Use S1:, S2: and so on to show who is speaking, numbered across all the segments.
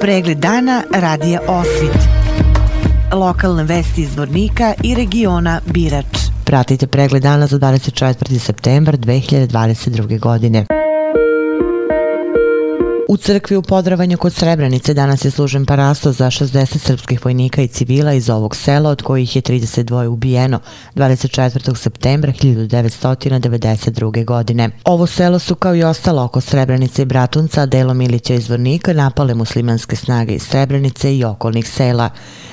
S1: Pregled dana radija Osvit. Lokalne vesti iz Vornika i regiona Birač.
S2: Pratite pregled dana za 24. septembar 2022. godine. U crkvi u Podravanju kod Srebrenice danas je služen parasto za 60 srpskih vojnika i civila iz ovog sela, od kojih je 32 ubijeno 24. septembra 1992. godine. Ovo selo su kao i ostalo oko Srebrenice i Bratunca, delom Ilića iz Vornika, napale muslimanske snage iz Srebrenice i okolnih sela.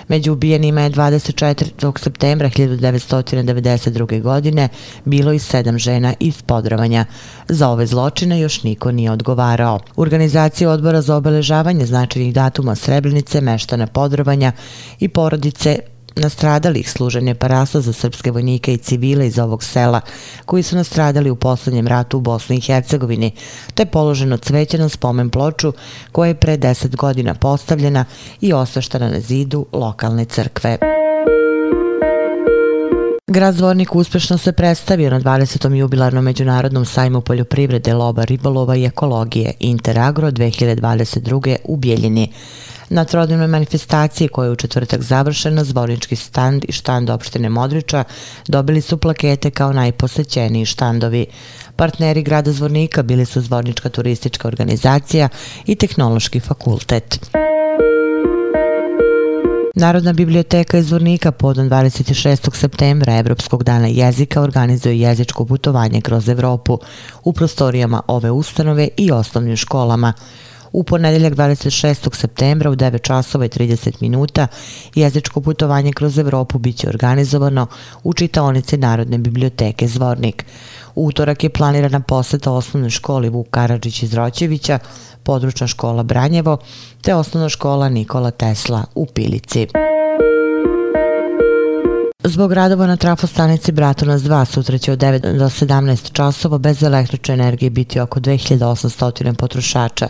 S2: Među ubijenima je 24. septembra 1992. godine bilo i sedam žena iz Podravanja. Za ove zločine još niko nije odgovarao. Organizacija odbora za obeležavanje značajnih datuma Srebrenice, Meštana Podrovanja i porodice nastradalih služenje parasa za srpske vojnike i civile iz ovog sela koji su nastradali u poslednjem ratu u Bosni i Hercegovini, te položeno cveće na spomen ploču koja je pre deset godina postavljena i osveštena na zidu lokalne crkve. Grad Zvornik uspešno se predstavio na 20. jubilarnom međunarodnom sajmu poljoprivrede, loba, ribolova i ekologije Interagro 2022. u Bijeljini. Na trodnevnoj manifestaciji koja je u četvrtak završena, Zvornički stand i štand opštine Modriča dobili su plakete kao najposećeniji štandovi. Partneri grada Zvornika bili su Zvornička turistička organizacija i Tehnološki fakultet. Narodna biblioteka iz Zvornika podan 26. septembra Evropskog dana jezika organizuje jezičko putovanje kroz Evropu u prostorijama ove ustanove i osnovnim školama. U ponedeljak 26. septembra u 9 časova i 30 minuta jezičko putovanje kroz Evropu biće organizovano u čitaonici Narodne biblioteke Zvornik. U utorak je planirana poseta osnovnoj školi Vuk Karadžić iz Roćevića, područna škola Branjevo te osnovna škola Nikola Tesla u Pilici. Zbog radova na trafostanici Bratunac 2 sutra će od 9 do 17 časova bez električne energije biti oko 2800 potrošača.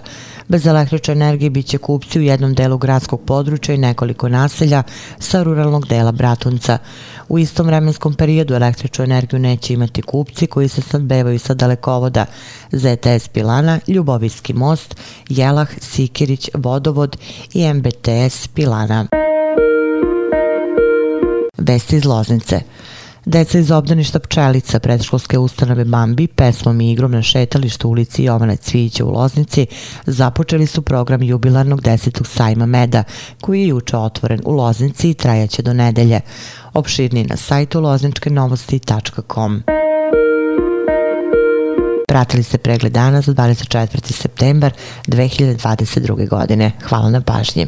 S2: Bez električne energije bit će kupci u jednom delu gradskog područja i nekoliko naselja sa ruralnog dela Bratunca. U istom vremenskom periodu električnu energiju neće imati kupci koji se snadbevaju sa dalekovoda ZTS Pilana, Ljubovijski most, Jelah, Sikirić, Vodovod i MBTS Pilana. Vesti iz Loznice. Deca iz obdaništa Pčelica, predškolske ustanove Bambi, pesmom i igrom na šetalištu ulici Jovane Cvića u Loznici, započeli su program jubilarnog desetog sajma meda, koji je juče otvoren u Loznici i trajaće do nedelje. Opširni na sajtu lozničkenovosti.com. Pratili ste pregled dana za 24. septembar 2022. godine. Hvala na pažnji.